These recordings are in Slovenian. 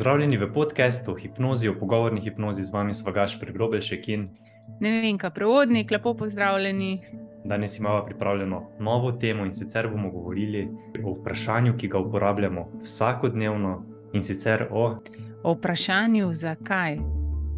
Pozdravljeni v podkastu Hipnozi, o pogovorni hipnozi z vami, Svagaš Pregrobelšek in ne vem, kaj prevodnik, lepo pozdravljeni. Danes imamo pripravljeno novo temo in sicer bomo govorili o vprašanju, ki ga uporabljamo vsakodnevno in sicer o, o vprašanju, zakaj.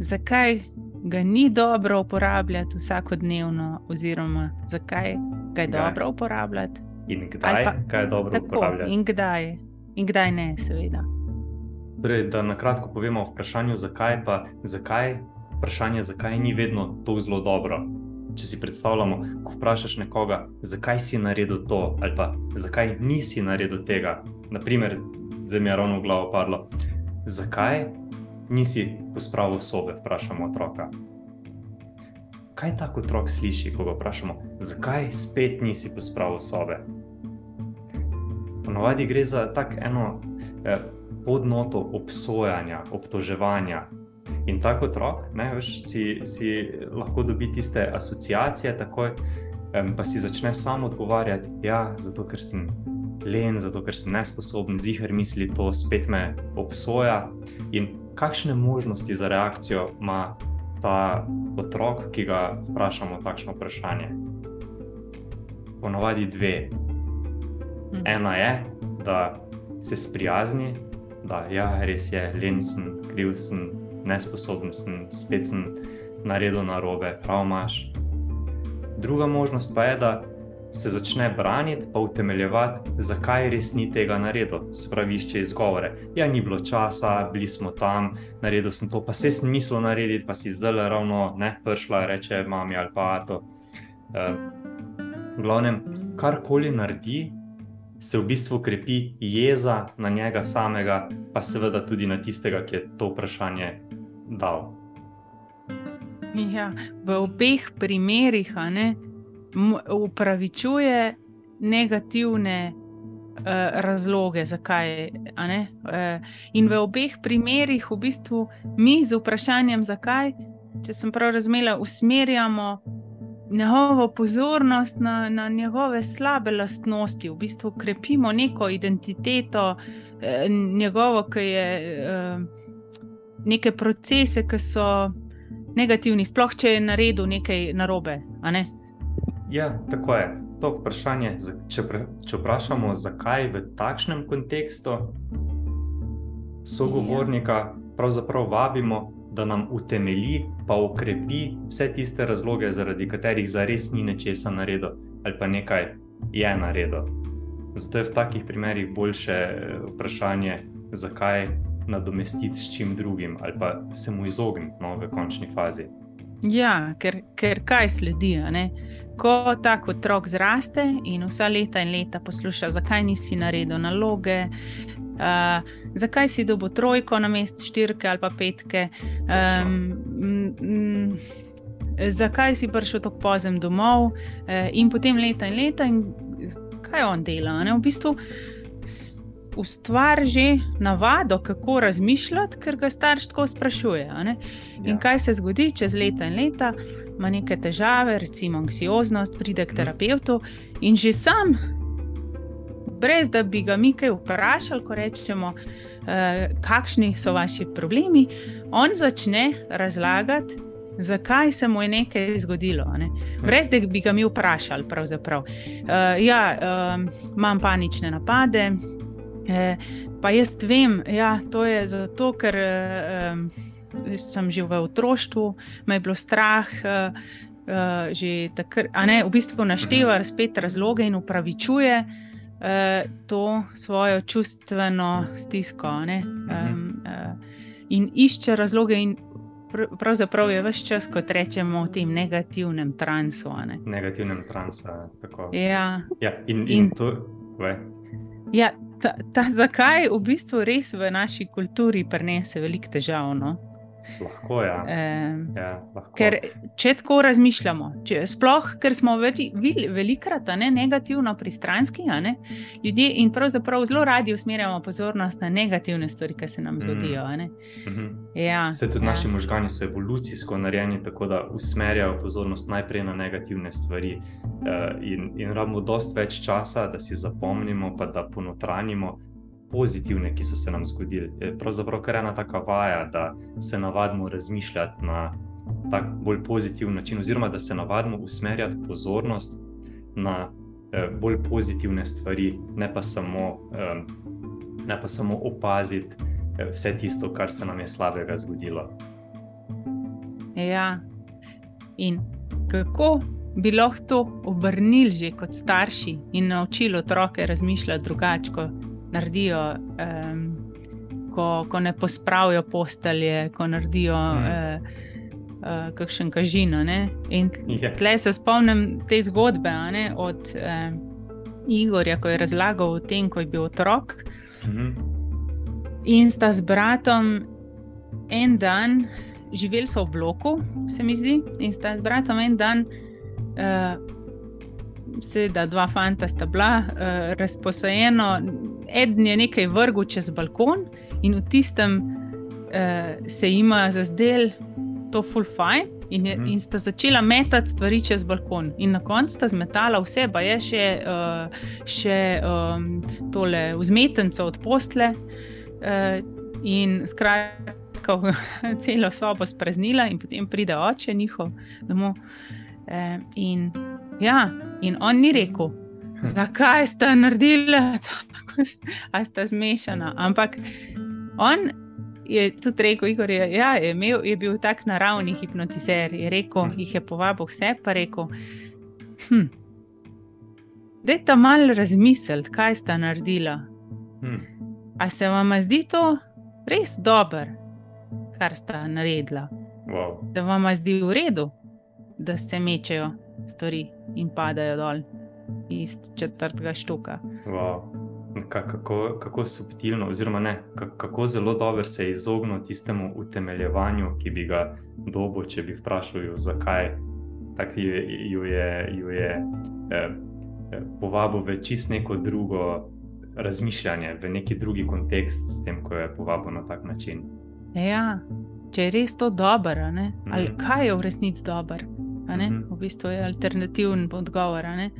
Zakaj ga ni dobro uporabljati vsakodnevno, oziroma zakaj ga je kdaj? dobro uporabljati. In kdaj pa, je dobro tako, uporabljati? In kdaj, in kdaj ne, seveda. Torej, da na kratko povemo o vprašanju, zakaj pa zakaj. Vprašanje, zakaj ni vedno to zelo dobro. Če si predstavljamo, ko vprašaš nekoga, zakaj si naredil to, ali pa zakaj nisi naredil tega. Naprimer, zdaj mi je ravno v glavo padlo, zakaj nisi pospravil sobe, vprašamo otroka. Kaj tako otrok sliši, ko ga vprašamo, zakaj spet nisi pospravil sobe? Ponovadi gre za tako eno eh, podnoto obsojanja, obtoževanja. In tako otrok, ne, veš, si, si lahko dobi tiste asociacije, takoj, um, pa si začne samo odgovarjati, da ja, je zato, ker sem len, zato, ker sem nesposoben, zihar misli to, spet me obsoja. In kakšne možnosti za reakcijo ima ta otrok, ki ga vprašamo takšno vprašanje? Ponovadi dve. Hm. Ena je, da se sprijazni, da ja, res je, len sem, kriv sem, nesposoben sem, spet sem naredil narobe, prav imaš. Druga možnost pa je, da se začne braniti, pa utemeljevati, zakaj res ni tega naredil. Se pravi, išče izgovore. Ja, ni bilo časa, bili smo tam, naredil sem to, pa se sem mislil narediti, pa si zdaj ravno ne prišla, reče mami ali pa to. Uh, v glavnem, karkoli naredi, se v bistvu krepi jeza na njega samega, pa seveda tudi na tistega, ki je to vprašanje dal. Ja, v obeh primerih upravičuje negativne uh, razloge, zakaj. Uh, in v obeh primerih v bistvu mi z vprašanjem, zakaj, če sem prav razumela, usmerjamo njegovo pozornost na, na njegove slabe lastnosti, v bistvu krepimo neko identiteto, eh, njegovo, ki je eh, neke procese, ki so negativni, sploh če je naredil nekaj narobe. Ne? Ja, tako je. To vprašanje, če, pre, če vprašamo, zakaj v takšnem kontekstu sogovornika ja. pravzaprav vabimo, da nam utemelji, pa ukrepi vse tiste razloge, zaradi katerih zares ni nečesa naredil ali pa nekaj je naredil. Zato je v takih primerih boljše eh, vprašanje, zakaj nadomestiti s čim drugim ali pa se mu izogniti no, v končni fazi. Ja, ker, ker kaj sledi? Ko tako otrok zraste in vsa leta in leta posluša, zakaj nisi naredil naloge, uh, zakaj si dobil trojko na mest štirke ali pa petke. Um, Zakaj si prišel tako pozem domov, eh, in potem leta in leta, in kaj on dela? Ne? V bistvu ustvari že navado, kako razmišljati, ker ga starš tako sprašuje. In ja. kaj se zgodi čez leta in leta, ima neke težave, recimo anksioznost, pride k mhm. terapeutu in že sam brez da bi ga mi kaj vprašali, ko rečemo, uh, kakšni so vaši problemi, on začne razlagati, zakaj se mu je nekaj zgodilo. Ne? Brez da bi ga mi vprašali. Uh, ja, uh, imam panične napade. Uh, pa jaz vem, da ja, to je zato, ker uh, sem že v otroštvu, me je bilo strah. Uh, Uh, že takrat, a ne, v bistvu našteva spet razloge in upravičuje, uh, to svojo čustveno stisko um, uh, in išče razloge. In pr pravzaprav je vse čas, kot rečemo, v tem negativnem transu. Ne? Negativnem transu. Ja. Ja, in, in, in to je. Ja, ta, ta, zakaj v bistvu res v naši kulturi prenese veliko težav? No? Lahko, ja. Um, ja, lahko. Ker, če tako razmišljamo, če, sploh ker smo veli, velikrat ne, negativno pristranski, ne, ljudje in pravzaprav zelo radi usmerjamo pozornost na negativne stvari, ki se nam mm. zgodijo. Mm -hmm. ja, Vse tudi ja. naši možgani so evolucijsko narejeni tako, da usmerjajo pozornost najprej na negativne stvari. Uh, in in rabimo dosti več časa, da si zapomnimo, pa da ponotranimo pozitivne, ki so se nam zgodili. Je pravzaprav kar ena taka vaja, da se navadimo razmišljati na tak bolj pozitiven način, oziroma da se navadimo usmerjati pozornost na eh, bolj pozitivne stvari, ne pa samo, ne pa samo opaziti eh, vse tisto, kar se nam je slabega zgodilo. Ja, in kako bi lahko to obrnili že kot starši in naučili otroke razmišljati drugače, ko naredijo, um, ko, ko ne pospravijo postelje, ko naredijo mm. uh, uh, kakšen kažino. Ne? In ja. tle se spomnim te zgodbe ne, od uh, Igorja, ko je razlagal o tem, ko je bil otrok. Mm -hmm. In sta z bratom en dan živeli v bloku, se mi zdi, in sta z bratom en dan uh, seveda, dva fanta sta bila uh, razposajena, eden je nekaj vrgel čez balkon in v tistem uh, se jima zazdel to full fine. In, je, mhm. in sta začela metati stvari čez balkon, in na koncu sta zmetala vse, pa je še, uh, še um, tole vzmetence od postle. Uh, in skratka, celo sobo spraznila, in potem pride oče njihov domov. Uh, in Ja, in on ni rekel, zakaj sta naredila tako, da sta zmešana. Ampak on je tudi rekel, Igor, je, ja, je, imel, je bil tak naravni hipnotizer. Je rekel, hm. jih je povabil vse, pa rekel. Hm, Da je ta mal razmisliti, kaj sta naredila. Hmm. A se vam zdi to res dobro, kar sta naredila? Wow. Da vam zdi v redu, da se mečejo stvari in padajo dol iz četrtega štuka. Wow. Kako, kako subtilno, oziroma ne, kako zelo dobro se je izognil tistemu utemeljevanju, ki bi ga dobil, če bi vprašal, zakaj tako ju je, ju je eh, eh, povabil v čist neko drugo razmišljanje, v neki drugi kontekst, s tem, ko je povabil na tak način. Ja, če je res to dobro, ali mm. kaj je v resnici dobro. Mm -hmm. V bistvu je alternativen odgovor. Mm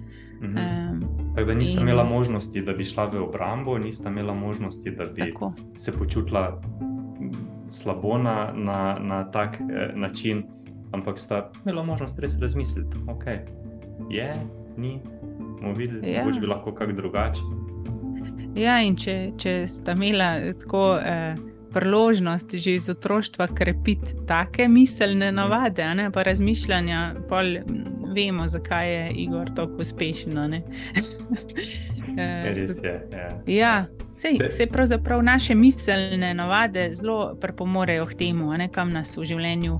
-hmm. um, Tako da nista in... imela možnosti, da bi šla v obrambo, nista imela možnosti, da bi Tako. se počutila slabo na, na, na tak eh, način, ampak sta imela možnost res razmisliti, ok, je, ni, bomo videli, ja. bi lahko kako drugače. Ja, in če, če sta imela tako. Eh, priložnost že iz otroštva krepiti take miselne navade, ne, pa razmišljanja, pa vemo, zakaj je Igor tako uspešen. Eh, res je. Ja, ja sej, sej pravzaprav naše miselne navade zelo pripomorejo k temu, ne, kam nas v življenju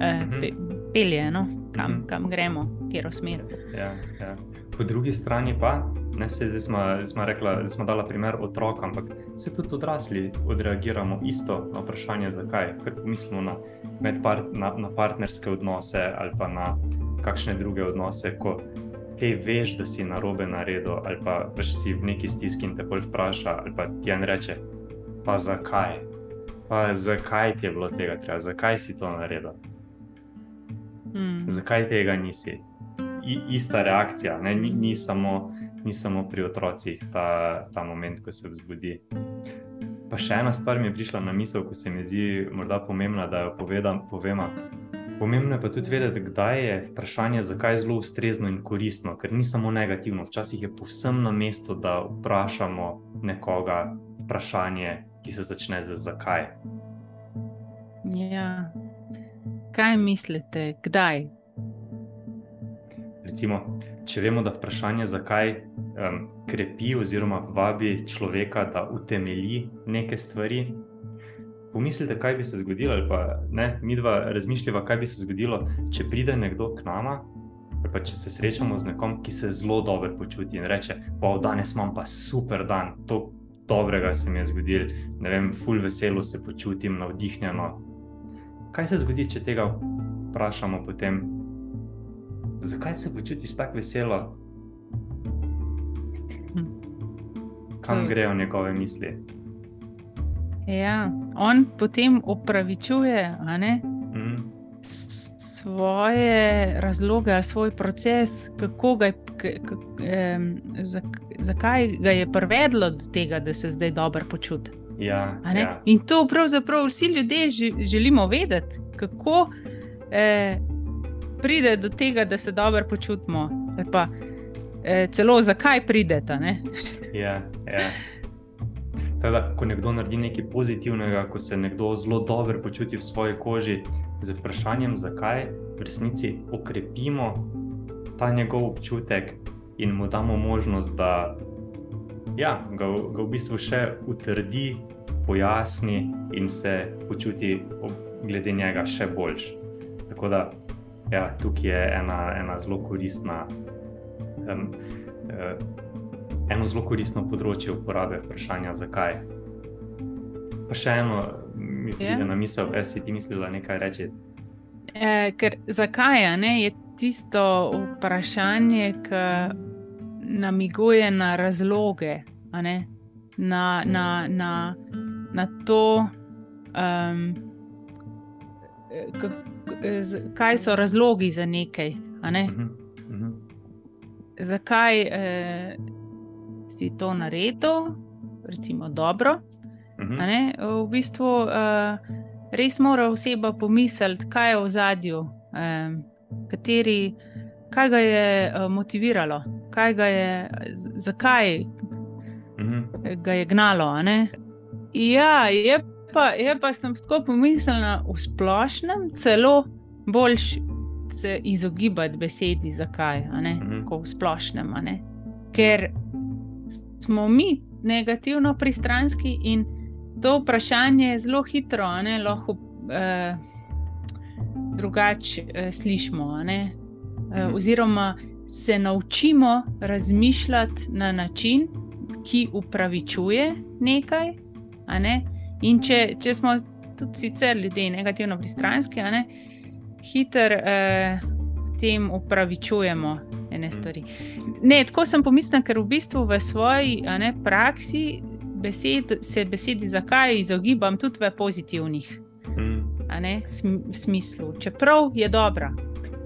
eh, mhm. pe, pelje, no, kam, mhm. kam gremo, kjer osmer. Ja, ja. Po drugi strani pa Ne, se, zdaj smo, smo rekli, da smo dali primer otroka, ampak se tudi odrasli odreagiramo isto na vprašanje, zakaj. Ker mislimo na, par, na, na partnerske odnose ali pa na kakšne druge odnose, ko hey, veš, da si na robe naredil, ali pa veš, si v neki stiski in te bolj vpraša, ali pa ti en reče, pa zakaj. Pa zakaj ti je bilo tega treba, zakaj si to naredil? Hmm. Zakaj tega nisi? I, ista reakcija, ne, ni, ni samo ni samo pri otrocih ta, ta moment, ko se vzbudi. Pa še ena stvar mi je prišla na misel, ko se mi zdi morda pomembna, da jo povedam, povema. Pomembno je pa tudi vedeti, kdaj je vprašanje, zakaj je zelo ustrezno in koristno, ker ni samo negativno. Včasih je povsem na mestu, da vprašamo nekoga vprašanje, ki se začne z zakaj. Ja. Kaj mislite, kdaj? Recimo, če vemo, da vprašanje, zakaj um, krepi oziroma vabi človeka, da utemelji neke stvari. Pomislite, kaj bi se zgodilo, ali pa ne, mi dva razmišljava, kaj bi se zgodilo, če pride nekdo k nama, pa če se srečamo z nekom, ki se zelo dobro počuti in reče: Pa danes imam pa super dan, to dobrega se mi je zgodilo, ne vem, full veselo se počutim, navdihnjeno. Kaj se zgodi, če tega vprašamo potem? Zakaj se počutiš tako veselo, kam grejo njegove misli. Ja, on potem opravičuje mm. svoje razloge ali svoj proces, kako, ga, zakaj ga je privedlo do tega, da se zdaj dobro počuti. Ja, ja. In to pravzaprav vsi ljudje želimo vedeti, kako eh, pride do tega, da se dobro počutimo. Pa, eh, celo zakaj pridete. Ja, ja. Teda, ko nekdo naredi nekaj pozitivnega, ko se nekdo zelo dobro počuti v svoji koži, z vprašanjem, zakaj v resnici okrepimo ta njegov občutek in mu damo možnost, da ja, ga, ga v bistvu še utrdi, pojasni in se počuti glede njega še boljš. Tako da ja, tukaj je ena, ena zelo koristna. Um, uh, eno zelo koristno področje uporabe vprašanja, zakaj. Pa še eno, mi je yeah. na misel, da si ti mislila nekaj reči. E, ker zakaj ne, je tisto vprašanje, ki namiguje na razloge, na, na, na, na to, um, kaj so razlogi za nekaj. Ne? Uh -huh. Uh -huh. Zakaj? Eh, si to naredil, recimo dobro. Uh mhm. -huh. V bistvu uh, res mora oseba pomisliti, kaj je v zadju, um, kateri, kaj ga je uh, motiviralo, kaj ga je, zakaj uh mhm. -huh. ga je gnalo. Ja, je pa, je pa sem tako pomislila v splošnem, celo boljš se izogibati besedi, zakaj, mhm. kot v splošnem. Ker smo mi negativno pristranski in to vprašanje zelo hitro ne, lahko eh, drugače eh, slišimo. Ne, eh, mhm. oziroma se naučimo razmišljati na način, ki upravičuje nekaj. Ne, in če, če smo tudi sicer ljudje negativno pristranski, ne, hiter eh, tem upravičujemo ene stvari. Ne, tako sem pomislil, ker v bistvu v svoji ne, praksi besed, se besedi zakaj izogibam tudi v pozitivnih mm. ne, smislu, čeprav je dobra.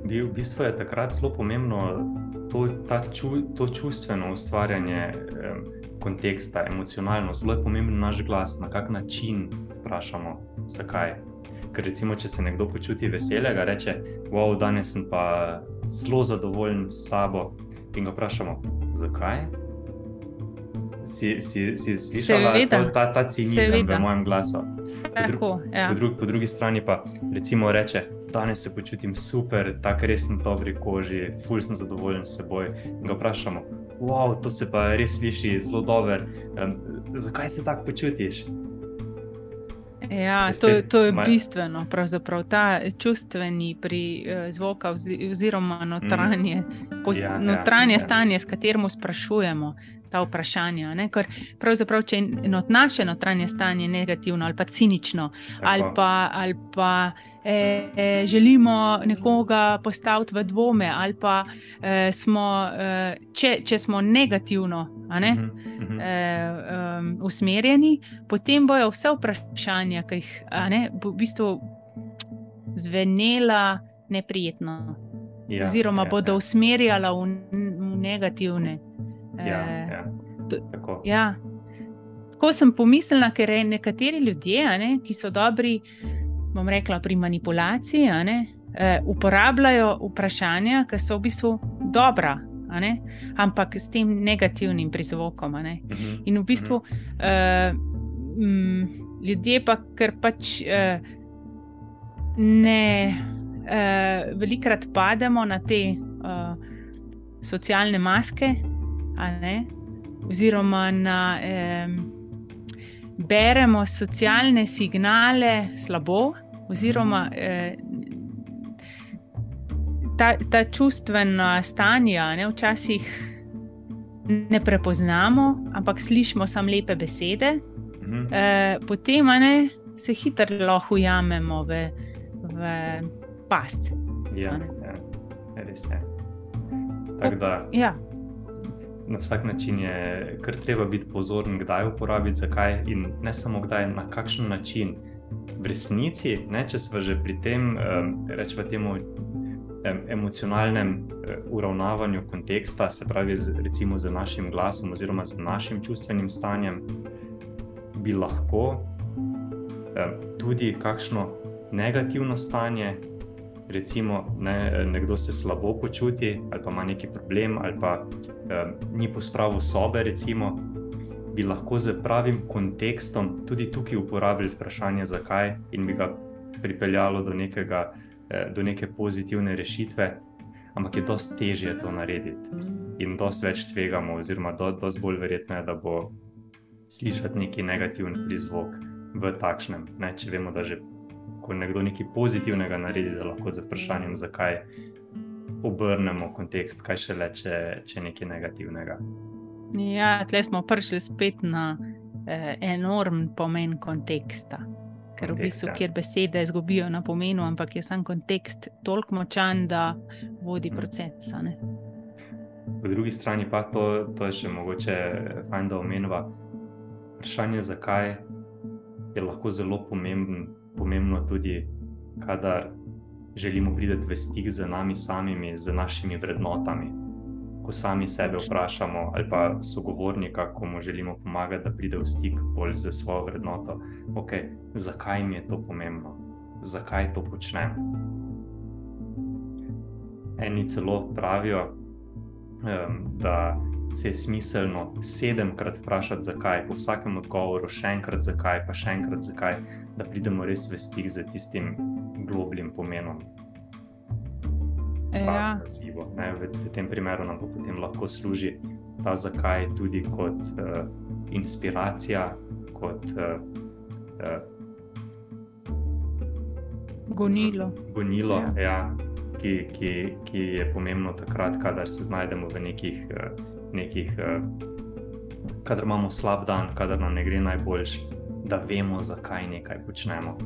V bistvu je takrat zelo pomembno to, ču, to čustveno ustvarjanje eh, konteksta, emocionalno. Zelo je pomemben naš glas, na kak način vprašamo, zakaj. Ker recimo, če se nekdo počuti veselega, reče: Wow, danes sem pa zelo zadovoljen s sabo. In ga vprašamo, zakaj? Si, si, si slišala ta, ta cinizem v mojem glasu? Po, dru ja. po, dru po drugi strani pa recimo reče, danes se počutim super, tako res sem v dobri koži, ful sem zadovoljen s seboj. In ga vprašamo, wow, to se pa res sliši zelo dobro. Um, zakaj se tako počutiš? Ja, to, to je bistveno, pravzaprav ta čustveni pri uh, zvoka oziroma notranje, mm. ja, ja notranje ja, stanje, ja. s katerim sprašujemo ta vprašanja. Ne? Ker pravzaprav, če je naše notranje stanje negativno ali pa cinično ali pa. Ali pa E, e, želimo nekoga postaviti v dvome, ali pa e, smo, e, če, če smo negativno ne, uh -huh, uh -huh. E, um, usmerjeni, potem bojo vse vprašanja, ki jih ne, bo v bistvu zvenela neprijetno, ja, oziroma ja, bodo ja. usmerjala v, v negativne. E, ja, ja. Tako. Ja. Tako sem pomislila, ker nekateri ljudje, ne, ki so dobri bom rekla, pri manipulaciji, ne, eh, uporabljajo vprašanja, ki so v bistvu dobra, ne, ampak s tem negativnim prizvokom. Ne. Mhm, In v bistvu eh, m, ljudje pa, ker pač eh, ne eh, velikrat pademo na te eh, socialne maske, oziroma na. Eh, Beremo socialne signale slabo, oziroma eh, ta, ta čustvena stanja, ne, včasih ne prepoznamo, ampak slišimo samo lepe besede, mhm. eh, potem ne, se hitro lahko ujamemo v, v past. Ja, ja, res je. Tako da. Ja. Na vsak način je kar treba biti pozoren, kdaj uporabiti, zakaj in ne samo kdaj, na kakšen način. V resnici, ne, če smo že pri tem, um, rečemo temu, emocionalnem eh, uravnavanju konteksta, se pravi, recimo z našim glasom oziroma z našim čustvenim stanjem, bi lahko tudi kakšno negativno stanje, recimo ne, nekdo se slabo počuti ali pa ima neki problem ali pa eh, ni pospravil sobe, recimo, bi lahko z pravim kontekstom tudi tukaj uporabili vprašanje, zakaj in bi ga pripeljalo do nekega Eh, do neke pozitivne rešitve, ampak je dosti težje to narediti. In dosti več tvegamo, oziroma dosti bolj verjetno je, da bo slišati neki negativni prizvok v takšnem. Ne, če vemo, da že ko nekdo nekaj pozitivnega naredi, da lahko z vprašanjem, zakaj obrnemo kontekst, kaj še le, če, če nekaj negativnega. Ja, tleh smo prišli spet na eh, enormen pomen konteksta ker v bistvu, ja. kjer besede izgubijo na pomenu, ampak je sam kontekst toliko močan, da vodi mhm. proces. Po drugi strani pa to, to je še mogoče fajn, da omenjava. Vprašanje, zakaj je lahko zelo pomemben, pomembno tudi, kadar želimo priti v stik z nami samimi, z našimi vrednotami ko sami sebe vprašamo, ali pa sogovornika, ko mu želimo pomagati, da pride v stik bolj z svojo vrednoto. Okay, zakaj mi je to pomembno, zakaj to počnem? Eni celo pravijo, um, da se je smiselno sedemkrat vprašati, zakaj, po vsakem odgovoru, še enkrat zakaj, pa še enkrat zakaj, da pridemo res v stik z tistim globljim pomenom Ja. Zivo, v, v tem primeru nam potem lahko služi ta zakaj tudi kot uh, inspiracija, kot uh, uh, gonilo. gonilo ja. Ja, ki, ki, ki je pomembno takrat, kadar se znajdemo v nekih, uh, nekih uh, kadar imamo slab dan, kadar nam ne gre najboljš, da vemo, zakaj nekaj počnemo.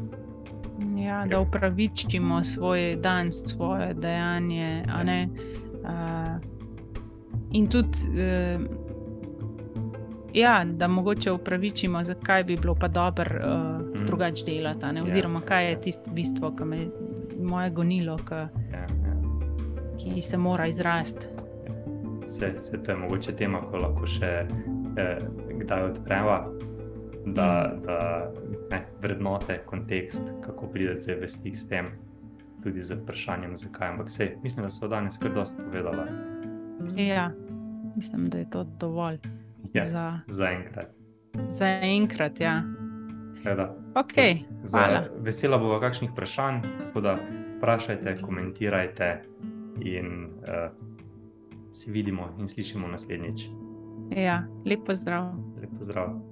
Ja, da upravičimo svoj dan, svoje dejanje. Uh, in tudi, uh, ja, da mogoče upravičimo, zakaj bi bilo pa dobro uh, mm. drugače delati, ja. oziroma kaj je tisto bistvo, ki me moje gonilo, ki, ja, ja. ki se mora izrasti. Se, se to je mogoče tema, ko lahko še eh, kdaj odpreva da, mm. da ne, vrednote, kontekst, kako pridete v stik s tem, tudi z vprašanjem, zakaj. Ampak sej, mislim, da so danes kar dosti povedali. Ja, mislim, da je to dovolj. Ja, za, za enkrat. Za enkrat, ja. Okay, za, za vesela bo kakšnih vprašanj, tako da vprašajte, komentirajte in uh, se vidimo in slišimo naslednjič. Ja, lepo zdrav. Lepo zdrav.